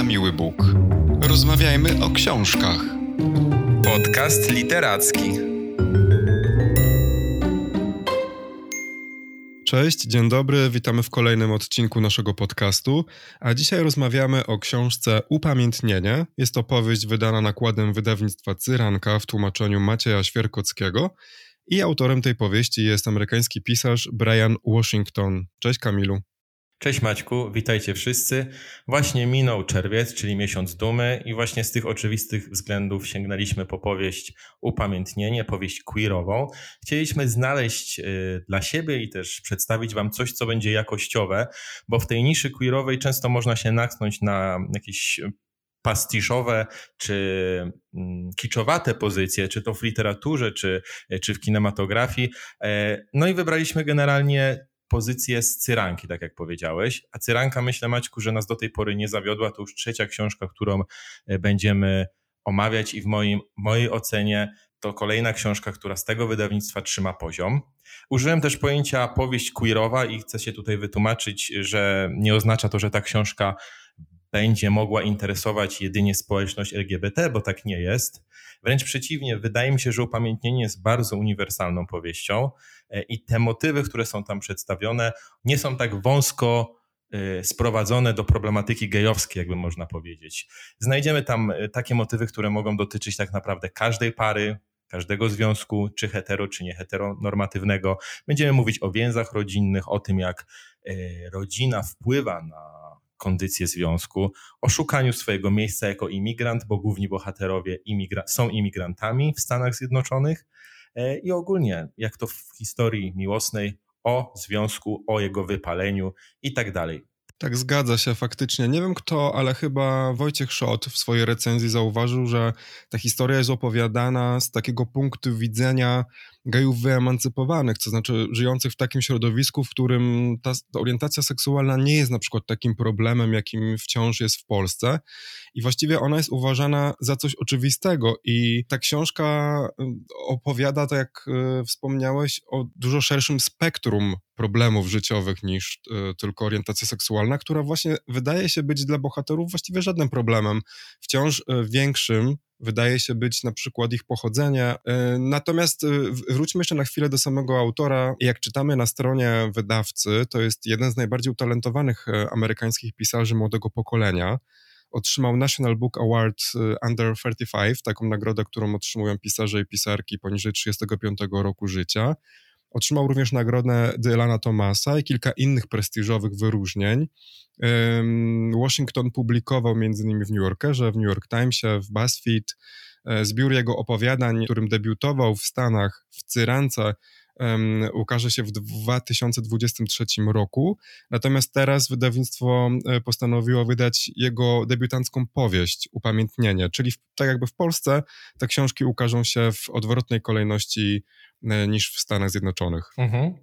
na miły Bóg. Rozmawiajmy o książkach. Podcast literacki. Cześć, dzień dobry, witamy w kolejnym odcinku naszego podcastu. A dzisiaj rozmawiamy o książce Upamiętnienie. Jest to powieść wydana nakładem wydawnictwa Cyranka w tłumaczeniu Macieja Świerkockiego. I autorem tej powieści jest amerykański pisarz Brian Washington. Cześć Kamilu. Cześć Maćku, witajcie wszyscy. Właśnie minął czerwiec, czyli miesiąc dumy i właśnie z tych oczywistych względów sięgnęliśmy po powieść Upamiętnienie, powieść queerową. Chcieliśmy znaleźć y, dla siebie i też przedstawić wam coś, co będzie jakościowe, bo w tej niszy queerowej często można się naknąć na jakieś pastiszowe czy mm, kiczowate pozycje, czy to w literaturze, czy, czy w kinematografii. E, no i wybraliśmy generalnie pozycję z Cyranki, tak jak powiedziałeś. A Cyranka, myślę, Maćku, że nas do tej pory nie zawiodła. To już trzecia książka, którą e, będziemy omawiać i w moim, mojej ocenie to kolejna książka, która z tego wydawnictwa trzyma poziom. Użyłem też pojęcia powieść queerowa i chcę się tutaj wytłumaczyć, że nie oznacza to, że ta książka będzie mogła interesować jedynie społeczność LGBT, bo tak nie jest. Wręcz przeciwnie, wydaje mi się, że upamiętnienie jest bardzo uniwersalną powieścią e, i te motywy, które są tam przedstawione, nie są tak wąsko e, sprowadzone do problematyki gejowskiej, jakby można powiedzieć. Znajdziemy tam e, takie motywy, które mogą dotyczyć tak naprawdę każdej pary, każdego związku, czy hetero, czy nie heteronormatywnego. Będziemy mówić o więzach rodzinnych, o tym, jak rodzina wpływa na kondycję związku, o szukaniu swojego miejsca jako imigrant, bo główni bohaterowie imigra są imigrantami w Stanach Zjednoczonych e, i ogólnie, jak to w historii miłosnej, o związku, o jego wypaleniu i tak dalej. Tak, zgadza się faktycznie. Nie wiem kto, ale chyba Wojciech Szot w swojej recenzji zauważył, że ta historia jest opowiadana z takiego punktu widzenia gejów wyemancypowanych, to znaczy żyjących w takim środowisku, w którym ta, ta, orientacja seksualna nie jest na przykład takim problemem, jakim wciąż jest w Polsce. I właściwie ona jest uważana za coś oczywistego. I ta książka y, opowiada, tak jak y, wspomniałeś, o dużo szerszym spektrum problemów życiowych niż y, tylko orientacja seksualna, która właśnie wydaje się być dla bohaterów właściwie żadnym problemem. Wciąż większym wydaje się być na przykład ich pochodzenie. E, natomiast e, wróćmy jeszcze na chwilę do samego autora. Jak czytamy na stronie wydawcy, to jest jeden z najbardziej utalentowanych e, amerykańskich pisarzy młodego pokolenia. Otrzymał National Book Award Under 35, taką nagrodę, którą otrzymują pisarze i pisarki poniżej 35 roku życia. Otrzymał również nagrodę Dylana Thomasa i kilka innych prestiżowych wyróżnień. Washington publikował m.in. w New Yorkerze, w New York Timesie, w BuzzFeed. E, zbiór jego opowiadań, którym debiutował w Stanach w Cyrance, um, ukaże się w 2023 roku. Natomiast teraz wydawnictwo e, postanowiło wydać jego debiutancką powieść, Upamiętnienie, czyli w, tak jakby w Polsce te książki ukażą się w odwrotnej kolejności E, niż w Stanach Zjednoczonych. Mhm.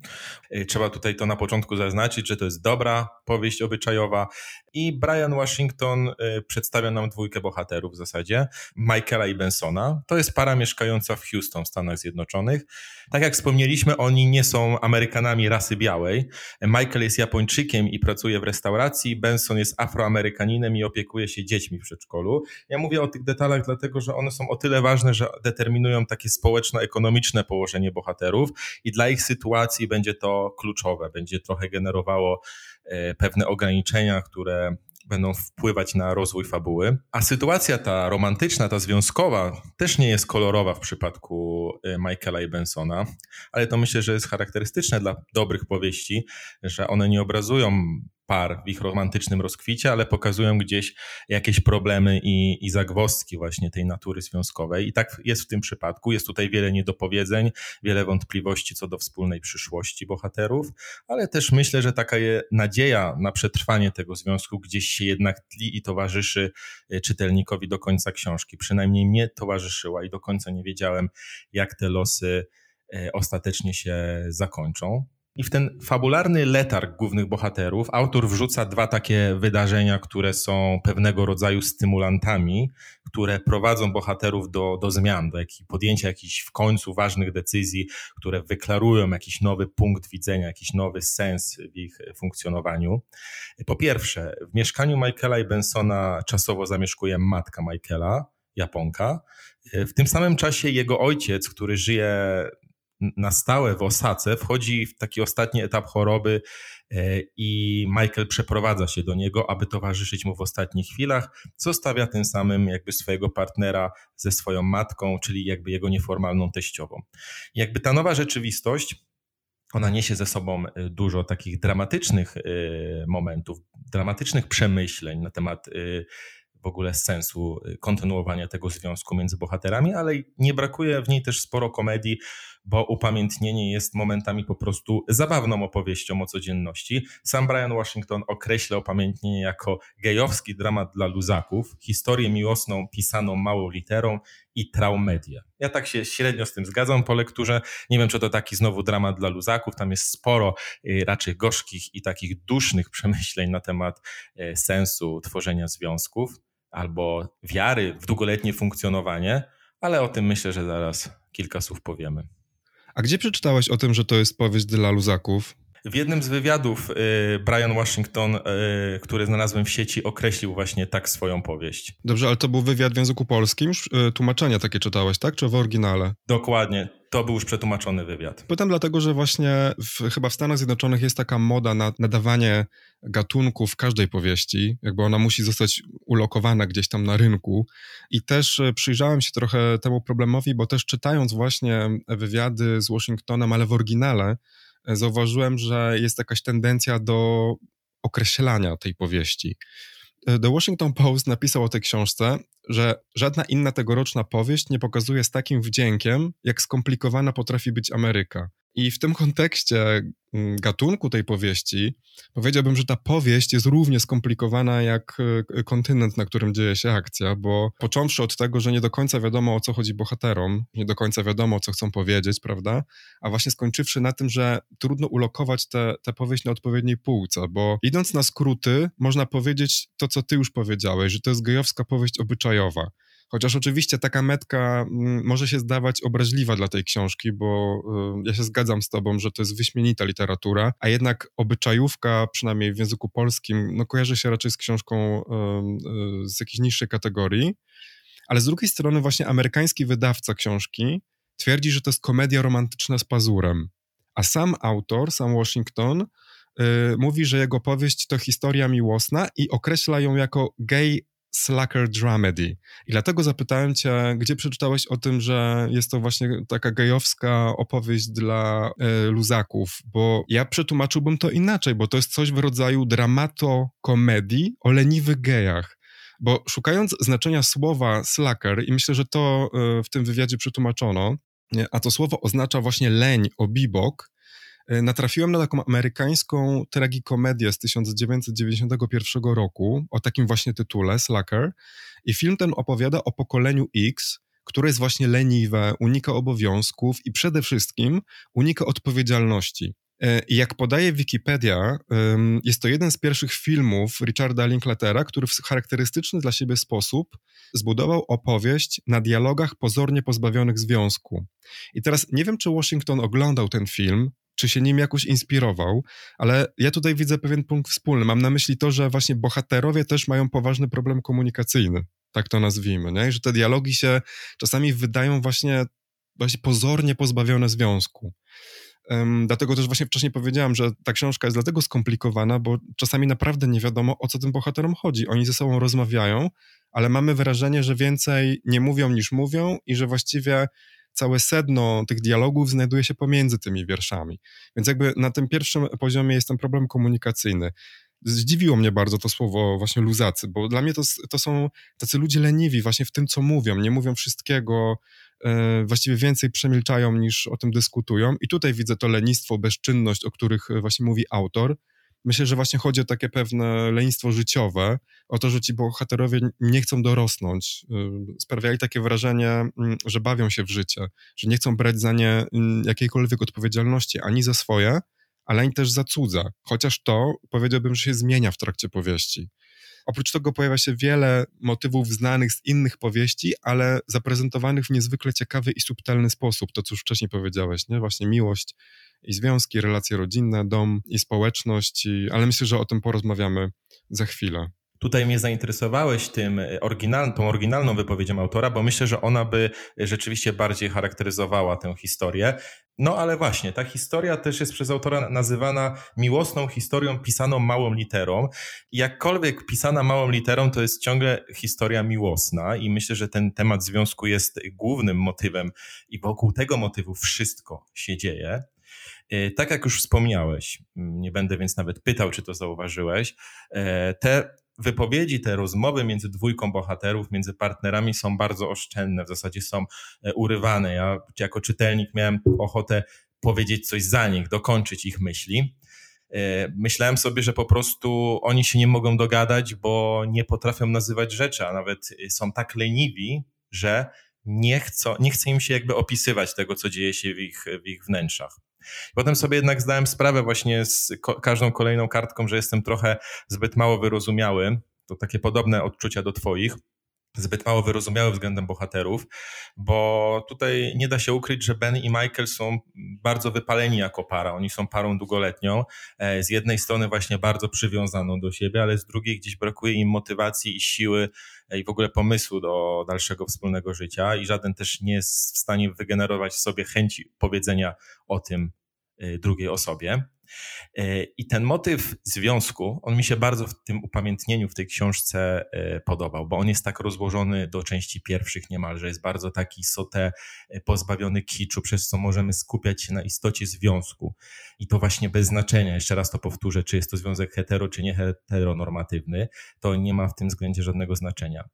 Trzeba tutaj to na początku zaznaczyć, że to jest dobra powieść obyczajowa i Brian Washington e, przedstawia nam dwójkę bohaterów w zasadzie, Michaela i Bensona. To jest para mieszkająca w Houston w Stanach Zjednoczonych. Tak jak wspomnieliśmy, oni nie są Amerykanami rasy białej. Michael jest Japończykiem i pracuje w restauracji, Benson jest Afroamerykaninem i opiekuje się dziećmi w przedszkolu. Ja mówię o tych detalach dlatego, że one są o tyle ważne, że determinują takie społeczno-ekonomiczne położenie bohaterów i dla ich sytuacji będzie to kluczowe, będzie trochę generowało e, pewne ograniczenia, które będą wpływać na rozwój fabuły. A sytuacja ta romantyczna, ta związkowa też nie jest kolorowa w przypadku e, Michaela i Bensona, ale to myślę, że jest charakterystyczne dla dobrych powieści, że one nie obrazują par w ich romantycznym rozkwicie, ale pokazują gdzieś jakieś problemy i, i zagwozdki właśnie tej natury związkowej. I tak jest w tym przypadku. Jest tutaj wiele niedopowiedzeń, wiele wątpliwości co do wspólnej przyszłości bohaterów, ale też myślę, że taka nadzieja na przetrwanie tego związku gdzieś się jednak tli i towarzyszy e, czytelnikowi do końca książki. Przynajmniej mnie towarzyszyła i do końca nie wiedziałem, jak te losy e, ostatecznie się zakończą. I w ten fabularny letarg głównych bohaterów autor wrzuca dwa takie wydarzenia, które są pewnego rodzaju stymulantami, które prowadzą bohaterów do, do zmian, do jakich, podjęcia jakichś w końcu ważnych decyzji, które wyklarują jakiś nowy punkt widzenia, jakiś nowy sens w ich funkcjonowaniu. Po pierwsze, w mieszkaniu Michaela i Bensona czasowo zamieszkuje matka Michaela, Japonka. W tym samym czasie jego ojciec, który żyje na stałe w Osace, wchodzi w taki ostatni etap choroby e, i Michael przeprowadza się do niego, aby towarzyszyć mu w ostatnich chwilach. Zostawia tym samym jakby swojego partnera ze swoją matką, czyli jakby jego nieformalną teściową. Jakby ta nowa rzeczywistość ona niesie ze sobą e, dużo takich dramatycznych e, momentów, dramatycznych przemyśleń na temat w ogóle sensu kontynuowania tego związku między bohaterami, ale nie brakuje w niej też sporo komedii, bo upamiętnienie jest momentami po prostu zabawną opowieścią o codzienności. Sam Brian Washington określa upamiętnienie jako gejowski dramat dla luzaków, historię miłosną pisaną małą literą i traumedię. Ja tak się średnio z tym zgadzam po lekturze. Nie wiem, czy to taki znowu dramat dla luzaków. Tam jest sporo y, raczej gorzkich i takich dusznych przemyśleń na temat y, sensu tworzenia związków albo wiary w długoletnie funkcjonowanie, ale o tym myślę, że zaraz kilka słów powiemy. A gdzie przeczytałeś o tym, że to jest powieść dla luzaków? W jednym z wywiadów y, Brian Washington, y, który znalazłem w sieci, określił właśnie tak swoją powieść. Dobrze, ale to był wywiad w języku polskim? Y, tłumaczenia takie czytałeś, tak? Czy w oryginale? Dokładnie. To był już przetłumaczony wywiad. Pytam dlatego, że właśnie w, chyba w Stanach Zjednoczonych jest taka moda na nadawanie gatunków każdej powieści, jakby ona musi zostać ulokowana gdzieś tam na rynku. I też przyjrzałem się trochę temu problemowi, bo też czytając właśnie wywiady z Washingtonem, ale w oryginale, zauważyłem, że jest jakaś tendencja do określania tej powieści. The Washington Post napisał o tej książce, że żadna inna tegoroczna powieść nie pokazuje z takim wdziękiem, jak skomplikowana potrafi być Ameryka. I w tym kontekście mm, gatunku tej powieści powiedziałbym, że ta powieść jest równie skomplikowana jak e, kontynent, na którym dzieje się akcja, bo począwszy od tego, że nie do końca wiadomo o co chodzi bohaterom, nie do końca wiadomo co chcą powiedzieć, prawda? A właśnie skończywszy na tym, że trudno ulokować tę powieść na odpowiedniej półce, bo idąc na skróty, można powiedzieć to, co ty już powiedziałeś, że to jest gejowska powieść obyczajowa. Chociaż oczywiście taka metka mm, może się zdawać obraźliwa dla tej książki, bo y, ja się zgadzam z tobą, że to jest wyśmienita literatura, a jednak obyczajówka, przynajmniej w języku polskim, no kojarzy się raczej z książką y, y, z jakiejś niższej kategorii. Ale z drugiej strony właśnie amerykański wydawca książki twierdzi, że to jest komedia romantyczna z pazurem. A sam autor, sam Washington, mówi, że jego powieść to historia miłosna i określa ją jako gay slacker dramedy. I dlatego zapytałem cię, gdzie przeczytałeś o tym, że jest to właśnie taka gejowska opowieść dla e, luzaków, bo ja przetłumaczyłbym to inaczej, bo to jest coś w rodzaju dramato-komedii o leniwych gejach. Bo szukając znaczenia słowa slacker, i myślę, że to e, w tym wywiadzie przetłumaczono, a to słowo oznacza właśnie leń, obibok, natrafiłem na taką amerykańską tragikomedię z 1991 roku o takim właśnie tytule, Slacker. I film ten opowiada o pokoleniu X, które jest właśnie leniwe, unika obowiązków i przede wszystkim unika odpowiedzialności. E, I jak podaje Wikipedia, jest to jeden z pierwszych filmów Richarda Linklatera, który w charakterystyczny dla siebie sposób zbudował opowieść na dialogach pozornie pozbawionych związku. I teraz nie wiem, czy Washington oglądał ten film, czy się nim jakoś inspirował, ale ja tutaj widzę pewien punkt wspólny. Mam na myśli to, że właśnie bohaterowie też mają poważny problem komunikacyjny, tak to nazwijmy, nie? że te dialogi się czasami wydają właśnie, właśnie pozornie pozbawione związku. Um, dlatego też właśnie wcześniej powiedziałam, że ta książka jest dlatego skomplikowana, bo czasami naprawdę nie wiadomo, o co tym bohaterom chodzi. Oni ze sobą rozmawiają, ale mamy wrażenie, że więcej nie mówią niż mówią i że właściwie całe sedno tych dialogów znajduje się pomiędzy tymi wierszami. Więc jakby na tym pierwszym poziomie jest ten problem komunikacyjny. Zdziwiło mnie bardzo to słowo właśnie luzacy, bo dla mnie to, to są tacy ludzie leniwi właśnie w tym, co mówią. Nie mówią wszystkiego, e, właściwie więcej przemilczają niż o tym dyskutują. I tutaj widzę to lenistwo, bezczynność, o których właśnie mówi autor Myślę, że właśnie chodzi o takie pewne lenistwo życiowe, o to, że ci bohaterowie nie chcą dorosnąć. Y, sprawiali takie wrażenie, mm, że bawią się w życie, że nie chcą brać za nie mm, jakiejkolwiek odpowiedzialności ani za swoje, ale ani też zacudza, chociaż to powiedziałbym, że się zmienia w trakcie powieści. Oprócz tego pojawia się wiele motywów znanych z innych powieści, ale zaprezentowanych w niezwykle ciekawy i subtelny sposób. To, co już wcześniej powiedziałeś, nie? Właśnie miłość i związki, relacje rodzinne, dom i społeczność, i... ale myślę, że o tym porozmawiamy za chwilę. Tutaj mnie zainteresowałeś tym e, oryginal, tą oryginalną wypowiedzią autora, bo myślę, że ona by rzeczywiście bardziej charakteryzowała tę historię. No ale właśnie, ta historia też jest przez autora nazywana miłosną historią pisaną małą literą. Jakkolwiek pisana małą literą, to jest ciągle historia miłosna i myślę, że ten temat związku jest głównym motywem i wokół tego motywu wszystko się dzieje. E, tak jak już wspomniałeś, nie będę więc nawet pytał, czy to zauważyłeś, e, te wypowiedzi, te rozmowy między dwójką bohaterów, między partnerami są bardzo oszczędne, w zasadzie są e, urywane. Ja jako czytelnik miałem ochotę powiedzieć coś za nich, dokończyć ich myśli. E, myślałem sobie, że po prostu oni się nie mogą dogadać, bo nie potrafią nazywać rzeczy, a nawet są tak leniwi, że nie, chcą, nie chce im się jakby opisywać tego, co dzieje się w ich, w ich wnętrzach. Potem sobie jednak zdałem sprawę właśnie z każdą kolejną kartką, że jestem trochę zbyt mało wyrozumiały. To takie podobne odczucia do Twoich zbyt mało wyrozumiały względem bohaterów, bo tutaj nie da się ukryć, że Ben i Michael są bardzo wypaleni jako para. Oni są parą długoletnią. E, z jednej strony właśnie bardzo przywiązaną do siebie, ale z drugiej gdzieś brakuje im motywacji i siły e, i w ogóle pomysłu do dalszego wspólnego życia i żaden też nie jest w stanie wygenerować sobie chęci powiedzenia o tym e, drugiej osobie. E, I ten motyw związku, on mi się bardzo w tym upamiętnieniu w tej książce e, podobał, bo on jest tak rozłożony do części pierwszych niemalże, jest bardzo taki sote, e, pozbawiony kiczu, przez co możemy skupiać się na istocie związku. I to właśnie bez znaczenia, jeszcze raz to powtórzę, czy jest to związek hetero, czy nie heteronormatywny, to nie ma w tym względzie żadnego znaczenia.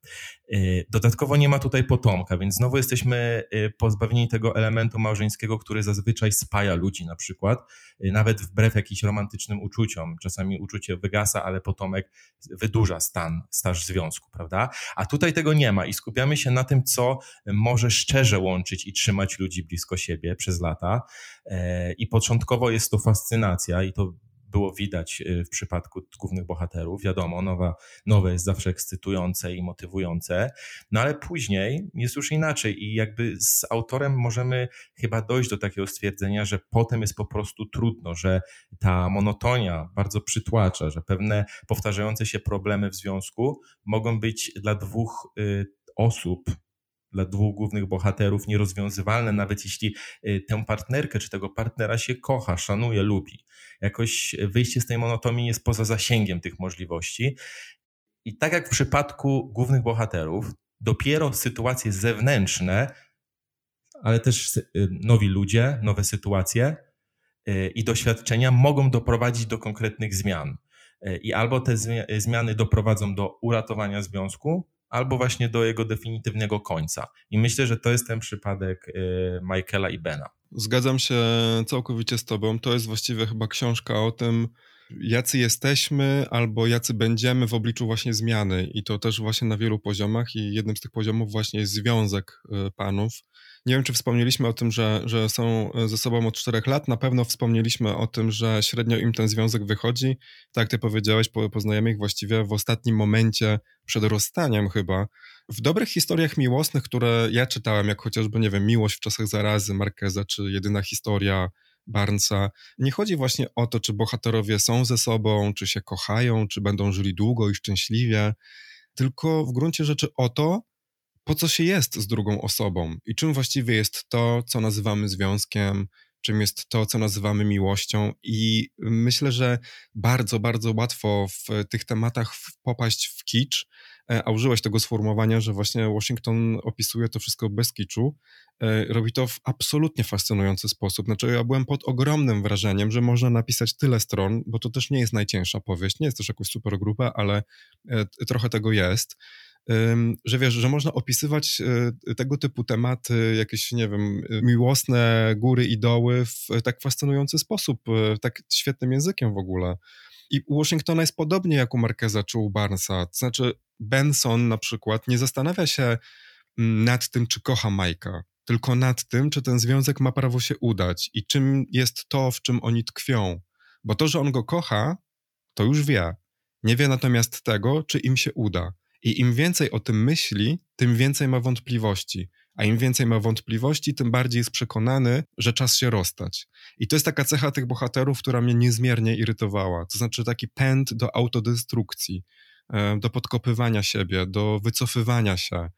Dodatkowo nie ma tutaj potomka, więc znowu jesteśmy pozbawieni tego elementu małżeńskiego, który zazwyczaj spaja ludzi na przykład, nawet wbrew wbrew jakimś romantycznym uczuciom. Czasami uczucie wygasa, ale potomek wydłuża stan, staż związku, prawda? A tutaj tego nie ma i skupiamy się na tym, co może szczerze łączyć i trzymać ludzi blisko siebie przez lata. E, I początkowo jest to fascynacja i to było widać y, w przypadku głównych bohaterów. Wiadomo, nowa, nowe jest zawsze ekscytujące i motywujące, no ale później jest już inaczej i jakby z autorem możemy chyba dojść do takiego stwierdzenia, że potem jest po prostu trudno, że ta monotonia bardzo przytłacza, że pewne powtarzające się problemy w związku mogą być dla dwóch y, osób dla dwóch głównych bohaterów nierozwiązywalne, nawet jeśli y, tę partnerkę czy tego partnera się kocha, szanuje, lubi. Jakoś wyjście z tej monotomii jest poza zasięgiem tych możliwości. I tak jak w przypadku głównych bohaterów, dopiero sytuacje zewnętrzne, ale też y, nowi ludzie, nowe sytuacje y, i doświadczenia mogą doprowadzić do konkretnych zmian. I albo te zmiany doprowadzą do uratowania związku, albo właśnie do jego definitywnego końca. I myślę, że to jest ten przypadek y, Michaela i Bena. Zgadzam się całkowicie z Tobą. To jest właściwie chyba książka o tym, jacy jesteśmy albo jacy będziemy w obliczu właśnie zmiany. I to też właśnie na wielu poziomach. I jednym z tych poziomów właśnie jest związek y, panów. Nie wiem, czy wspomnieliśmy o tym, że, że są ze sobą od czterech lat. Na pewno wspomnieliśmy o tym, że średnio im ten związek wychodzi. Tak ty powiedziałeś, poznajemy ich właściwie w ostatnim momencie przed rozstaniem chyba. W dobrych historiach miłosnych, które ja czytałem, jak chociażby, nie wiem, Miłość w czasach zarazy Markeza, czy Jedyna historia Barnesa, nie chodzi właśnie o to, czy bohaterowie są ze sobą, czy się kochają, czy będą żyli długo i szczęśliwie, tylko w gruncie rzeczy o to, po co się jest z drugą osobą i czym właściwie jest to, co nazywamy związkiem, czym jest to, co nazywamy miłością. I myślę, że bardzo, bardzo łatwo w tych tematach popaść w kicz. E, a użyłeś tego sformułowania, że właśnie Washington opisuje to wszystko bez kiczu. E, robi to w absolutnie fascynujący sposób. Znaczy, ja byłem pod ogromnym wrażeniem, że można napisać tyle stron, bo to też nie jest najcięższa powieść, nie jest też jakaś super grupa, ale e, trochę tego jest że wiesz, że można opisywać e, tego typu tematy, jakieś, nie wiem, miłosne góry i doły w tak fascynujący sposób, tak świetnym językiem w ogóle. I u Washingtona jest podobnie jak u Marqueza czy u Barnesa. To znaczy, Benson na przykład nie zastanawia się mm, nad tym, czy kocha Majka, tylko nad tym, czy ten związek ma prawo się udać i czym jest to, w czym oni tkwią. Bo to, że on go kocha, to już wie. Nie wie natomiast tego, czy im się uda. I im więcej o tym myśli, tym więcej ma wątpliwości. A im więcej ma wątpliwości, tym bardziej jest przekonany, że czas się rozstać. I to jest taka cecha tych bohaterów, która mnie niezmiernie irytowała. To znaczy taki pęd do autodestrukcji, e, do podkopywania siebie, do wycofywania się.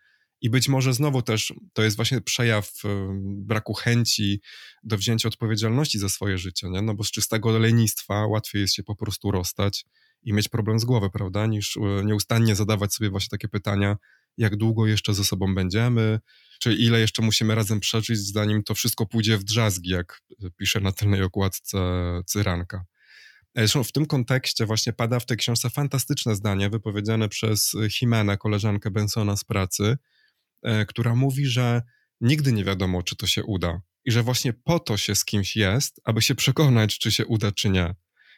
I być może znowu też to jest właśnie przejaw e, braku chęci do wzięcia odpowiedzialności za swoje życie, nie? no bo z czystego lenistwa łatwiej jest się po prostu rozstać i mieć problem z głowy, prawda, niż e, nieustannie zadawać sobie właśnie takie pytania, jak długo jeszcze ze sobą będziemy, czy ile jeszcze musimy razem przeżyć, zanim to wszystko pójdzie w drzazgi, jak pisze na tylnej okładce Cyranka. E, zresztą w tym kontekście właśnie pada w tej książce fantastyczne zdanie wypowiedziane przez Jimenę, koleżankę Bensona z pracy, e, która mówi, że nigdy nie wiadomo, czy to się uda i że właśnie po to się z kimś jest, aby się przekonać, czy się uda, czy nie.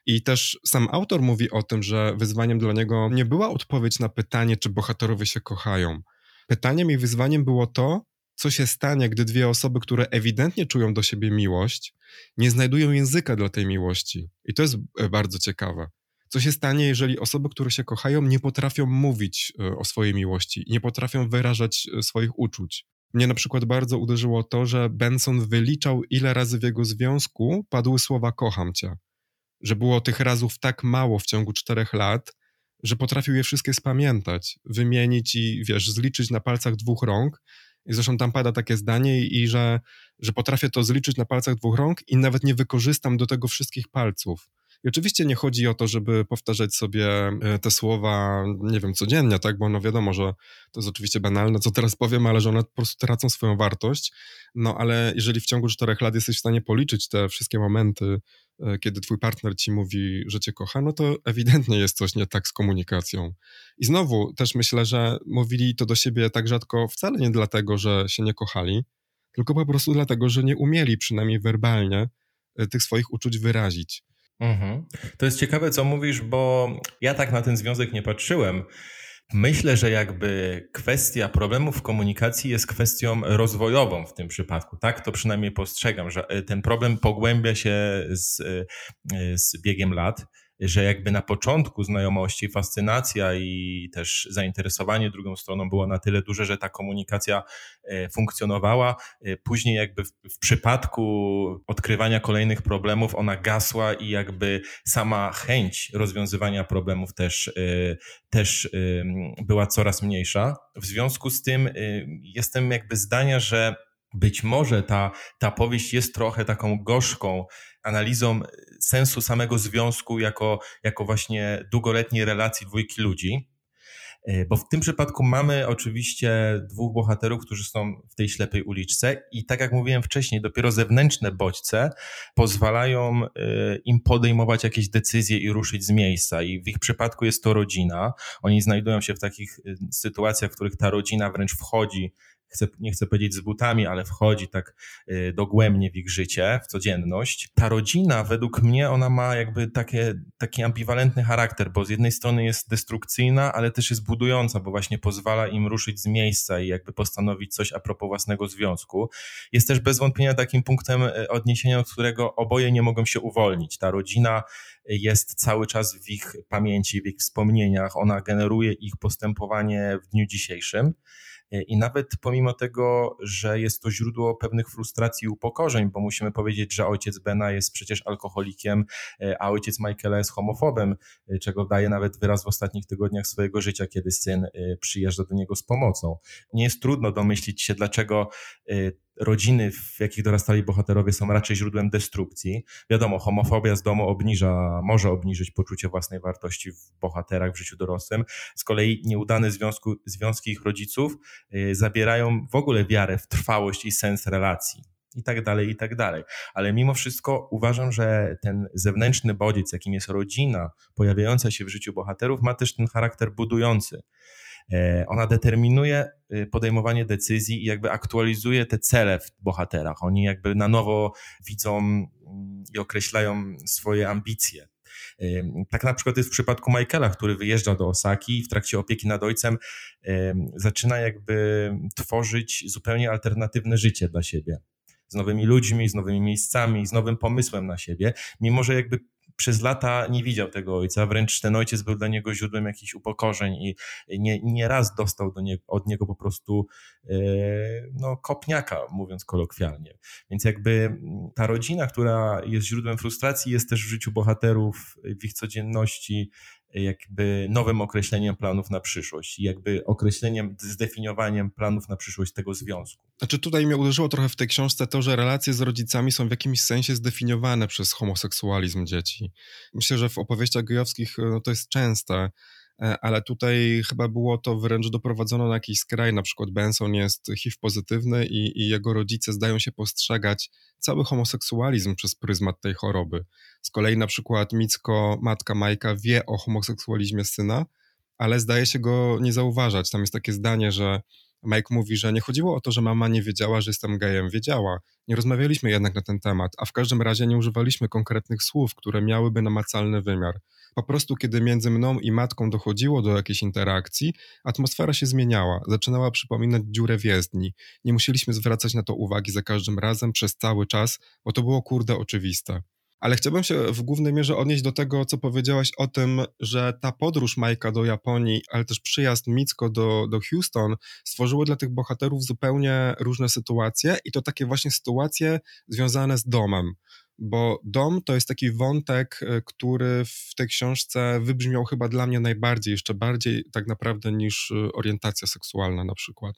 I też sam autor mówi o tym, że wyzwaniem dla niego nie była odpowiedź na pytanie, czy bohaterowie się kochają. Pytaniem i wyzwaniem było to, co się stanie, gdy dwie osoby, które ewidentnie czują do siebie miłość, nie znajdują języka dla tej miłości. I to jest e, bardzo ciekawe. Co się stanie, jeżeli osoby, które się kochają, nie potrafią mówić e, o swojej miłości, nie potrafią wyrażać e, swoich uczuć? Mnie na przykład bardzo uderzyło to, że Benson wyliczał, ile razy w jego związku padły słowa kocham cię że było tych razów tak mało w ciągu czterech lat, że potrafił je wszystkie spamiętać, wymienić i wiesz, zliczyć na palcach dwóch rąk. I zresztą tam pada takie zdanie, i, i że, że potrafię to zliczyć na palcach dwóch rąk i nawet nie wykorzystam do tego wszystkich palców. I oczywiście nie chodzi o to, żeby powtarzać sobie e, te słowa, nie wiem, codziennie, tak, bo no wiadomo, że to jest oczywiście banalne, co teraz powiem, ale że one po prostu tracą swoją wartość. No ale jeżeli w ciągu czterech lat jesteś w stanie policzyć te wszystkie momenty, e, kiedy twój partner ci mówi, że cię kocha, no to ewidentnie jest coś nie tak z komunikacją. I znowu też myślę, że mówili to do siebie tak rzadko wcale nie dlatego, że się nie kochali, tylko po prostu dlatego, że nie umieli przynajmniej werbalnie e, tych swoich uczuć wyrazić. Mhm. To jest ciekawe, co mówisz, bo ja tak na ten związek nie patrzyłem. Myślę, że jakby kwestia problemów komunikacji jest kwestią rozwojową w tym przypadku. Tak to przynajmniej postrzegam, że e, ten problem pogłębia się z, e, z biegiem lat że jakby na początku znajomości fascynacja i też zainteresowanie drugą stroną było na tyle duże, że ta komunikacja e, funkcjonowała. E, później jakby w, w przypadku odkrywania kolejnych problemów ona gasła i jakby sama chęć rozwiązywania problemów też, e, też była coraz mniejsza. W związku z tym jestem jakby zdania, że być może ta, ta powieść jest trochę taką gorzką analizą sensu samego związku jako, jako właśnie długoletniej relacji dwójki ludzi. E, bo w tym przypadku mamy oczywiście dwóch bohaterów, którzy są w tej ślepej uliczce, i tak jak mówiłem wcześniej, dopiero zewnętrzne bodźce pozwalają e, im podejmować jakieś decyzje i ruszyć z miejsca. I w ich przypadku jest to rodzina. Oni znajdują się w takich e, sytuacjach, w których ta rodzina wręcz wchodzi chcę, nie chcę powiedzieć z butami, ale wchodzi tak y, dogłębnie w ich życie, w codzienność. Ta rodzina, według mnie, ona ma jakby takie, taki ambiwalentny charakter, bo z jednej strony jest destrukcyjna, ale też jest budująca, bo właśnie pozwala im ruszyć z miejsca i jakby postanowić coś a propos własnego związku. Jest też bez wątpienia takim punktem y, odniesienia, od którego oboje nie mogą się uwolnić. Ta rodzina jest cały czas w ich pamięci, w ich wspomnieniach, ona generuje ich postępowanie w dniu dzisiejszym. E, I nawet pomimo tego, że jest to źródło pewnych frustracji i upokorzeń, bo musimy powiedzieć, że ojciec Bena jest przecież alkoholikiem, e, a ojciec Michaela jest homofobem, e, czego daje nawet wyraz w ostatnich tygodniach swojego życia, kiedy syn przyjeżdża do niego z pomocą. Nie jest trudno domyślić się, dlaczego rodziny, w jakich dorastali bohaterowie, są raczej źródłem destrukcji. Wiadomo, homofobia z domu obniża, może obniżyć poczucie własnej wartości w bohaterach w życiu dorosłym. Z kolei nieudane związku, związki ich rodziców y, zabierają w ogóle wiarę w trwałość i sens relacji i tak dalej, i tak dalej. Ale mimo wszystko uważam, że ten zewnętrzny bodziec, jakim jest rodzina pojawiająca się w życiu bohaterów, ma też ten charakter budujący. E, ona determinuje y, podejmowanie decyzji i jakby aktualizuje te cele w bohaterach. Oni jakby na nowo widzą mm, i określają swoje ambicje. Tak na przykład jest w przypadku Michaela, który wyjeżdża do Osaki i w trakcie opieki nad ojcem zaczyna jakby tworzyć zupełnie alternatywne życie dla siebie. Z nowymi ludźmi, z nowymi miejscami, z nowym pomysłem na siebie, mimo że jakby przez lata nie widział tego ojca, wręcz ten ojciec był dla niego źródłem jakichś upokorzeń i nie, nie raz dostał do nie, od niego po prostu e, no, kopniaka, mówiąc kolokwialnie. Więc jakby ta rodzina, która jest źródłem frustracji, jest też w życiu bohaterów, w ich codzienności, jakby nowym określeniem planów na przyszłość jakby określeniem, zdefiniowaniem planów na przyszłość tego związku. Znaczy tutaj mnie uderzyło trochę w tej książce to, że relacje z rodzicami są w jakimś sensie zdefiniowane przez homoseksualizm dzieci. Myślę, że w opowieściach gejowskich no, to jest częste, ale tutaj chyba było to wręcz doprowadzone na jakiś skraj, na przykład Benson jest HIV pozytywny i, i jego rodzice zdają się postrzegać cały homoseksualizm przez pryzmat tej choroby. Z kolei na przykład Micko, matka Majka wie o homoseksualizmie syna, ale zdaje się go nie zauważać. Tam jest takie zdanie, że Mike mówi, że nie chodziło o to, że mama nie wiedziała, że jestem gejem. Wiedziała. Nie rozmawialiśmy jednak na ten temat, a w każdym razie nie używaliśmy konkretnych słów, które miałyby namacalny wymiar. Po prostu, kiedy między mną i matką dochodziło do jakiejś interakcji, atmosfera się zmieniała, zaczynała przypominać dziurę w jezdni. Nie musieliśmy zwracać na to uwagi za każdym razem przez cały czas, bo to było kurde oczywiste. Ale chciałbym się w głównej mierze odnieść do tego, co powiedziałaś o tym, że ta podróż Majka do Japonii, ale też przyjazd Micko do, do Houston stworzyły dla tych bohaterów zupełnie różne sytuacje i to takie właśnie sytuacje związane z domem bo dom to jest taki wątek, e, który w tej książce wybrzmiał chyba dla mnie najbardziej, jeszcze bardziej tak naprawdę niż e, orientacja seksualna na przykład.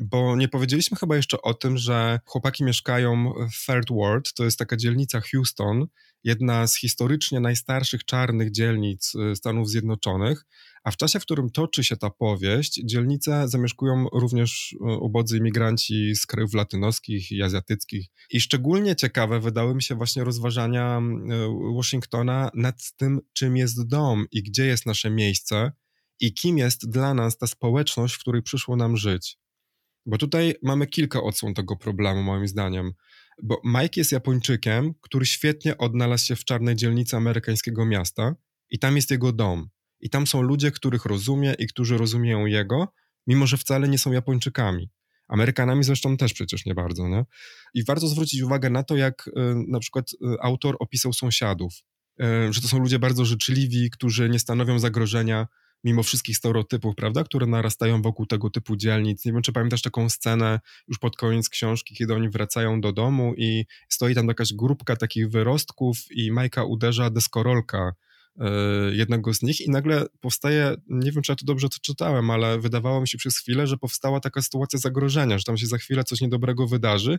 Bo nie powiedzieliśmy chyba jeszcze o tym, że chłopaki mieszkają w Third Ward, to jest taka dzielnica Houston, jedna z historycznie najstarszych czarnych dzielnic y, Stanów Zjednoczonych, a w czasie, w którym toczy się ta powieść, dzielnicę zamieszkują również y, ubodzy imigranci z krajów latynoskich i azjatyckich. I szczególnie ciekawe wydały mi się właśnie rozważania y, Washingtona nad tym, czym jest dom i gdzie jest nasze miejsce i kim jest dla nas ta społeczność, w której przyszło nam żyć. Bo tutaj mamy kilka odsłon tego problemu, moim zdaniem. Bo Mike jest Japończykiem, który świetnie odnalazł się w czarnej dzielnicy amerykańskiego miasta i tam jest jego dom. I tam są ludzie, których rozumie i którzy rozumieją jego, mimo że wcale nie są Japończykami. Amerykanami zresztą też przecież nie bardzo, nie? I warto zwrócić uwagę na to, jak y, na przykład y, autor opisał sąsiadów, y, że to są ludzie bardzo życzliwi, którzy nie stanowią zagrożenia mimo wszystkich stereotypów, prawda, które narastają wokół tego typu dzielnic. Nie wiem, czy pamiętasz taką scenę już pod koniec książki, kiedy oni wracają do domu i stoi tam jakaś grupka takich wyrostków i Majka uderza deskorolka e, jednego z nich i nagle powstaje, nie wiem czy ja to dobrze czytałem, ale wydawało mi się przez chwilę, że powstała taka sytuacja zagrożenia, że tam się za chwilę coś niedobrego wydarzy.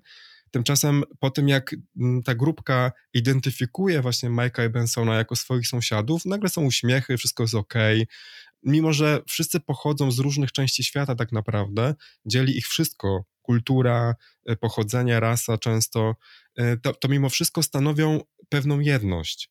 Tymczasem po tym, jak mm, ta grupka identyfikuje właśnie Mike'a i Bensona jako swoich sąsiadów, nagle są uśmiechy, wszystko jest ok, mimo że wszyscy pochodzą z różnych części świata tak naprawdę, dzieli ich wszystko, kultura, e, pochodzenie, rasa często, e, to, to mimo wszystko stanowią pewną jedność.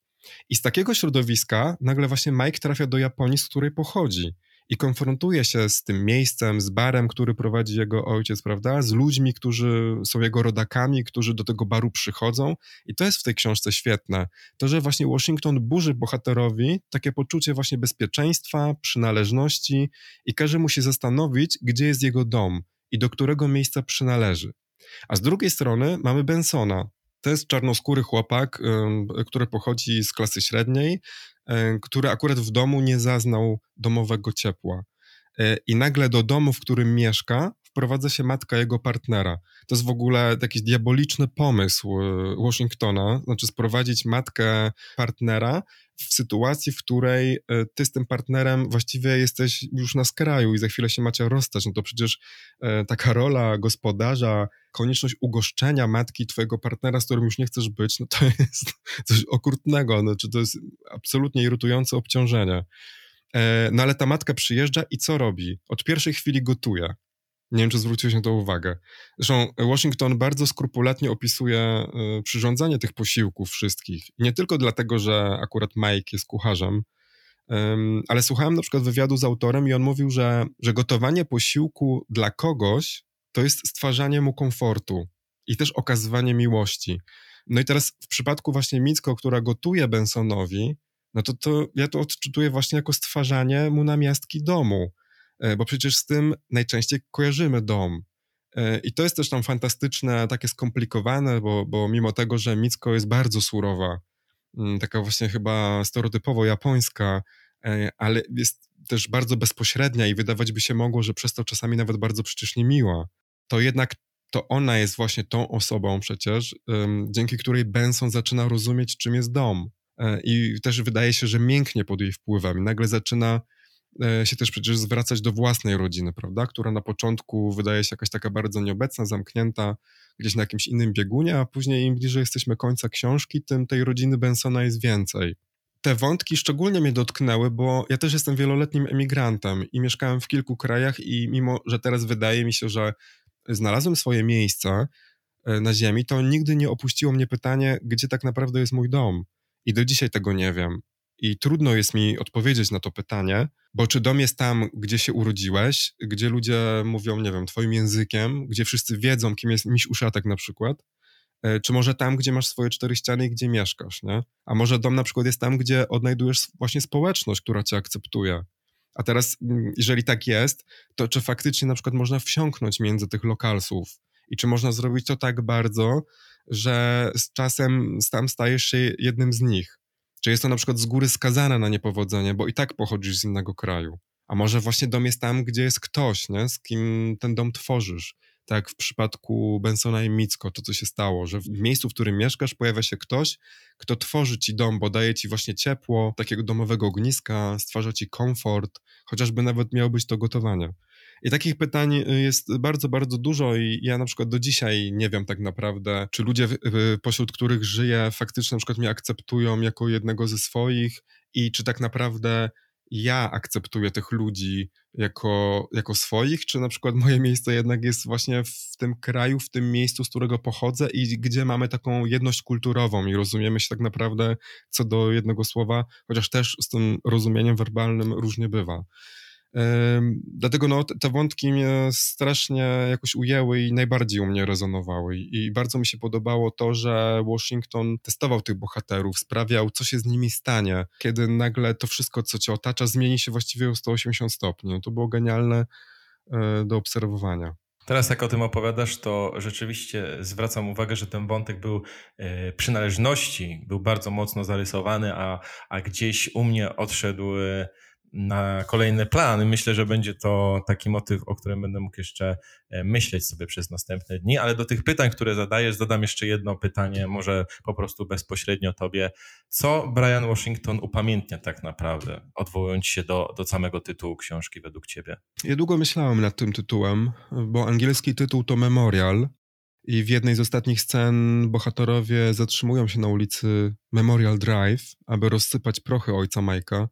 I z takiego środowiska nagle właśnie Mike trafia do Japonii, z której pochodzi i konfrontuje się z tym miejscem, z barem, który prowadzi jego ojciec, prawda? Z ludźmi, którzy są jego rodakami, którzy do tego baru przychodzą. I to jest w tej książce świetne. To, że właśnie Washington burzy bohaterowi takie poczucie właśnie bezpieczeństwa, przynależności i każe mu się zastanowić, gdzie jest jego dom i do którego miejsca przynależy. A z drugiej strony mamy Bensona, to jest czarnoskóry chłopak, który pochodzi z klasy średniej, który akurat w domu nie zaznał domowego ciepła. E, I nagle do domu, w którym mieszka, wprowadza się matka jego partnera. To jest w ogóle jakiś diaboliczny pomysł e, Washingtona, znaczy sprowadzić matkę partnera w sytuacji, w której e, ty z tym partnerem właściwie jesteś już na skraju i za chwilę się macie rozstać, no to przecież e, taka rola gospodarza, konieczność ugoszczenia matki twojego partnera, z którym już nie chcesz być, no to jest coś okrutnego, no, czy to jest absolutnie irytujące obciążenie. No ale ta matka przyjeżdża i co robi? Od pierwszej chwili gotuje. Nie wiem, czy zwróciłeś na to uwagę. Zresztą Washington bardzo skrupulatnie opisuje y, przyrządzanie tych posiłków wszystkich. Nie tylko dlatego, że akurat Mike jest kucharzem, ale słuchałem na przykład wywiadu z autorem i on mówił, że, że gotowanie posiłku dla kogoś to jest stwarzanie mu komfortu i też okazywanie miłości. No i teraz w przypadku właśnie Micko, która gotuje Bensonowi, no to, to ja to odczytuję właśnie jako stwarzanie mu namiastki domu E, bo przecież z tym najczęściej kojarzymy dom. E, I to jest też tam fantastyczne, takie skomplikowane, bo, bo mimo tego, że Micko jest bardzo surowa, mm, taka właśnie chyba stereotypowo japońska, e, ale jest też bardzo bezpośrednia i wydawać by się mogło, że przez to czasami nawet bardzo przecież niemiła. To jednak to ona jest właśnie tą osobą przecież, dzięki której Benson zaczyna rozumieć, czym jest dom. E, I też wydaje się, że mięknie pod jej wpływem. Nagle zaczyna e, się też przecież zwracać do własnej rodziny, prawda? Która na początku wydaje się jakaś taka bardzo nieobecna, zamknięta gdzieś na jakimś innym biegunie, a później im bliżej jesteśmy końca książki, tym tej rodziny Bensona jest więcej. Te wątki szczególnie mnie dotknęły, bo ja też jestem wieloletnim emigrantem i mieszkałem w kilku krajach i mimo, że teraz wydaje mi się, że znalazłem swoje miejsce e, na ziemi, to nigdy nie opuściło mnie pytanie, gdzie tak naprawdę jest mój dom. I do dzisiaj tego nie wiem. I trudno jest mi odpowiedzieć na to pytanie, bo czy dom jest tam, gdzie się urodziłeś, gdzie ludzie mówią, nie wiem, twoim językiem, gdzie wszyscy wiedzą, kim jest miś uszatek na przykład, e, czy może tam, gdzie masz swoje cztery ściany i gdzie mieszkasz, nie? A może dom na przykład jest tam, gdzie odnajdujesz właśnie społeczność, która cię akceptuje. A teraz, mm, jeżeli tak jest, to czy faktycznie na przykład można wsiąknąć między tych lokalsów i czy można zrobić to tak bardzo, że z czasem tam stajesz się jednym z nich? Czy jest to na przykład z góry skazane na niepowodzenie, bo i tak pochodzisz z innego kraju? A może właśnie dom jest tam, gdzie jest ktoś, nie? z kim ten dom tworzysz? tak w przypadku Bensona i Micko, to co się stało, że w miejscu, w którym mieszkasz, pojawia się ktoś, kto tworzy ci dom, bo daje ci właśnie ciepło, takiego domowego ogniska, stwarza ci komfort, chociażby nawet miało być to gotowanie. I takich pytań y, jest bardzo, bardzo dużo i ja na przykład do dzisiaj nie wiem tak naprawdę, czy ludzie, pośród których żyję, faktycznie na przykład mnie akceptują jako jednego ze swoich i czy tak naprawdę ja akceptuję tych ludzi jako, jako swoich, czy na przykład moje miejsce jednak jest właśnie w tym kraju, w tym miejscu, z którego pochodzę i gdzie mamy taką jedność kulturową i rozumiemy się tak naprawdę co do jednego słowa, chociaż też z tym rozumieniem werbalnym różnie bywa. Dlatego no, te wątki mnie strasznie jakoś ujęły i najbardziej u mnie rezonowały. I bardzo mi się podobało to, że Washington testował tych bohaterów, sprawiał, co się z nimi stanie, kiedy nagle to wszystko, co cię otacza, zmieni się właściwie o 180 stopni. No, to było genialne e, do obserwowania. Teraz jak o tym opowiadasz, to rzeczywiście zwracam uwagę, że ten wątek był e, przynależności, był bardzo mocno zarysowany, a, a gdzieś u mnie odszedł e, na kolejne plany. Myślę, że będzie to taki motyw, o którym będę mógł jeszcze e, myśleć sobie przez następne dni, ale do tych pytań, które zadajesz, zadam jeszcze jedno pytanie, może po prostu bezpośrednio tobie. Co Brian Washington upamiętnia tak naprawdę, odwołując się do, do samego tytułu książki według ciebie? Ja długo myślałem nad tym tytułem, bo angielski tytuł to Memorial, i w jednej z ostatnich scen bohaterowie zatrzymują się na ulicy Memorial Drive, aby rozsypać prochy ojca Majka.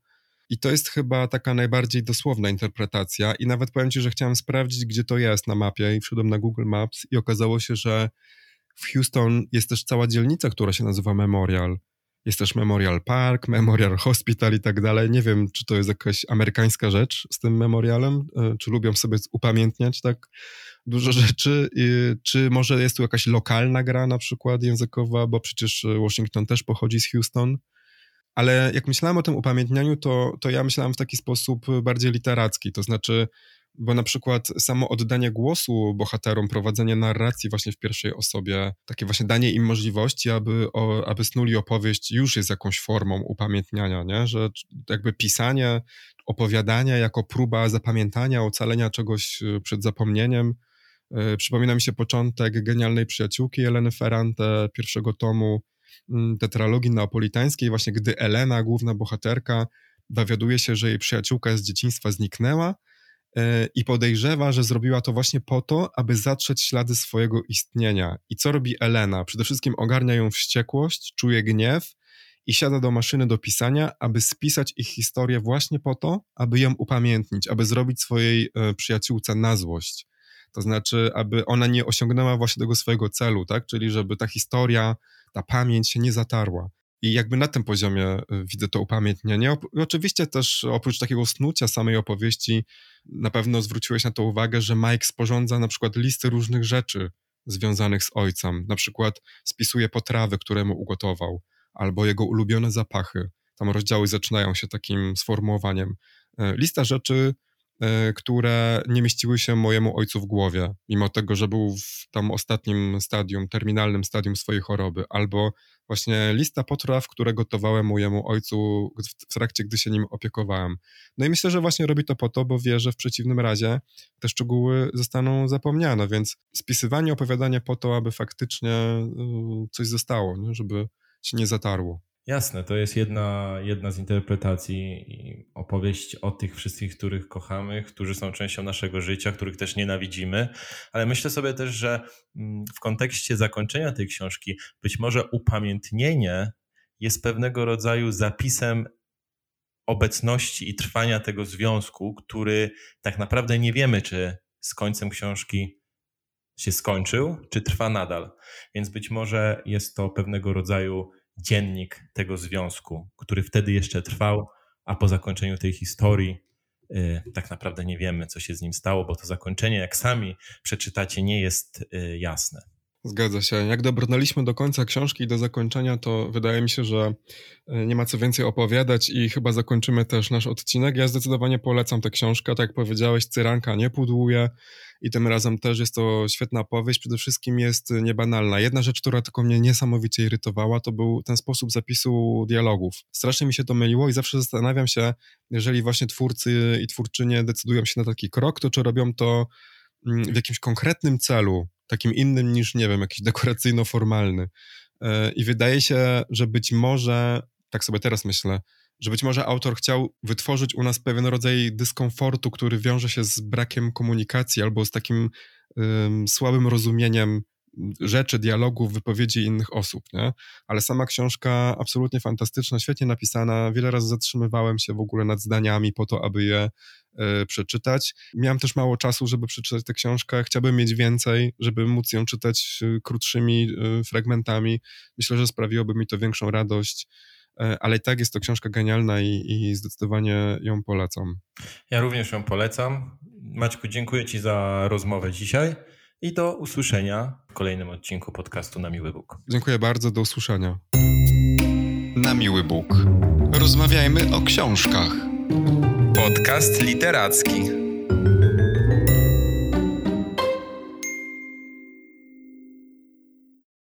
I to jest chyba taka najbardziej dosłowna interpretacja. I nawet powiem Ci, że chciałem sprawdzić, gdzie to jest na mapie, i wszedłem na Google Maps, i okazało się, że w Houston jest też cała dzielnica, która się nazywa Memorial. Jest też Memorial Park, Memorial Hospital i tak dalej. Nie wiem, czy to jest jakaś amerykańska rzecz z tym memorialem, e, czy lubią sobie upamiętniać tak dużo rzeczy, czy może jest tu jakaś lokalna gra na przykład językowa, bo przecież Washington też pochodzi z Houston ale jak myślałem o tym upamiętnianiu, to, to ja myślałem w taki sposób bardziej literacki, to znaczy, bo na przykład samo oddanie głosu bohaterom, prowadzenie narracji właśnie w pierwszej osobie, takie właśnie danie im możliwości, aby, o, aby snuli opowieść, już jest jakąś formą upamiętniania, nie? że jakby pisanie, opowiadania jako próba zapamiętania, ocalenia czegoś y, przed zapomnieniem. Yy, przypomina mi się początek genialnej przyjaciółki Eleny Ferrante, pierwszego tomu, tetralogii neapolitańskiej, właśnie gdy Elena, główna bohaterka, dowiaduje się, że jej przyjaciółka z dzieciństwa zniknęła e, i podejrzewa, że zrobiła to właśnie po to, aby zatrzeć ślady swojego istnienia. I co robi Elena? Przede wszystkim ogarnia ją wściekłość, czuje gniew i siada do maszyny do pisania, aby spisać ich historię właśnie po to, aby ją upamiętnić, aby zrobić swojej e, przyjaciółce na złość. To znaczy, aby ona nie osiągnęła właśnie tego swojego celu, tak? Czyli żeby ta historia ta pamięć się nie zatarła. I jakby na tym poziomie y, widzę to upamiętnienie. Oczywiście też oprócz takiego snucia samej opowieści, na pewno zwróciłeś na to uwagę, że Mike sporządza na przykład listy różnych rzeczy związanych z ojcem. Na przykład spisuje potrawy, które mu ugotował, albo jego ulubione zapachy. Tam rozdziały zaczynają się takim sformułowaniem. E, lista rzeczy, które nie mieściły się mojemu ojcu w głowie, mimo tego, że był w tam ostatnim stadium, terminalnym stadium swojej choroby, albo właśnie lista potraw, które gotowałem mojemu ojcu w trakcie, gdy się nim opiekowałem. No i myślę, że właśnie robi to po to, bo wie, że w przeciwnym razie te szczegóły zostaną zapomniane, więc spisywanie, opowiadanie po to, aby faktycznie y, coś zostało, nie? żeby się nie zatarło. Jasne, to jest jedna, jedna z interpretacji i opowieść o tych wszystkich, których kochamy, którzy są częścią naszego życia, których też nienawidzimy, ale myślę sobie też, że mm, w kontekście zakończenia tej książki być może upamiętnienie jest pewnego rodzaju zapisem obecności i trwania tego związku, który tak naprawdę nie wiemy, czy z końcem książki się skończył, czy trwa nadal. Więc być może jest to pewnego rodzaju dziennik tego związku, który wtedy jeszcze trwał, a po zakończeniu tej historii y, tak naprawdę nie wiemy, co się z nim stało, bo to zakończenie, jak sami przeczytacie, nie jest y, jasne. Zgadza się. Jak dobrnęliśmy do końca książki i do zakończenia, to wydaje mi się, że e, nie ma co więcej opowiadać i chyba zakończymy też nasz odcinek. Ja zdecydowanie polecam tę książkę. Tak jak powiedziałeś, Cyranka nie pudłuje i tym razem też jest to świetna powieść. Przede wszystkim jest niebanalna. Jedna rzecz, która tylko mnie niesamowicie irytowała, to był ten sposób zapisu dialogów. Strasznie mi się to myliło i zawsze zastanawiam się, jeżeli właśnie twórcy i twórczynie decydują się na taki krok, to czy robią to mm, w jakimś konkretnym celu, takim innym niż, nie wiem, jakiś dekoracyjno-formalny. E, I wydaje się, że być może, tak sobie teraz myślę, że być może autor chciał wytworzyć u nas pewien rodzaj dyskomfortu, który wiąże się z brakiem komunikacji albo z takim um, słabym rozumieniem rzeczy, dialogów, wypowiedzi innych osób, nie? Ale sama książka absolutnie fantastyczna, świetnie napisana. Wiele razy zatrzymywałem się w ogóle nad zdaniami po to, aby je e, przeczytać. Miałem też mało czasu, żeby przeczytać tę książkę. Chciałbym mieć więcej, żeby móc ją czytać e, krótszymi e, fragmentami. Myślę, że sprawiłoby mi to większą radość. Ale i tak jest to książka genialna i, i zdecydowanie ją polecam. Ja również ją polecam. Maćku, dziękuję Ci za rozmowę dzisiaj i do usłyszenia w kolejnym odcinku podcastu Na Miły Bóg. Dziękuję bardzo, do usłyszenia. Na Miły Bóg. Rozmawiajmy o książkach. Podcast literacki.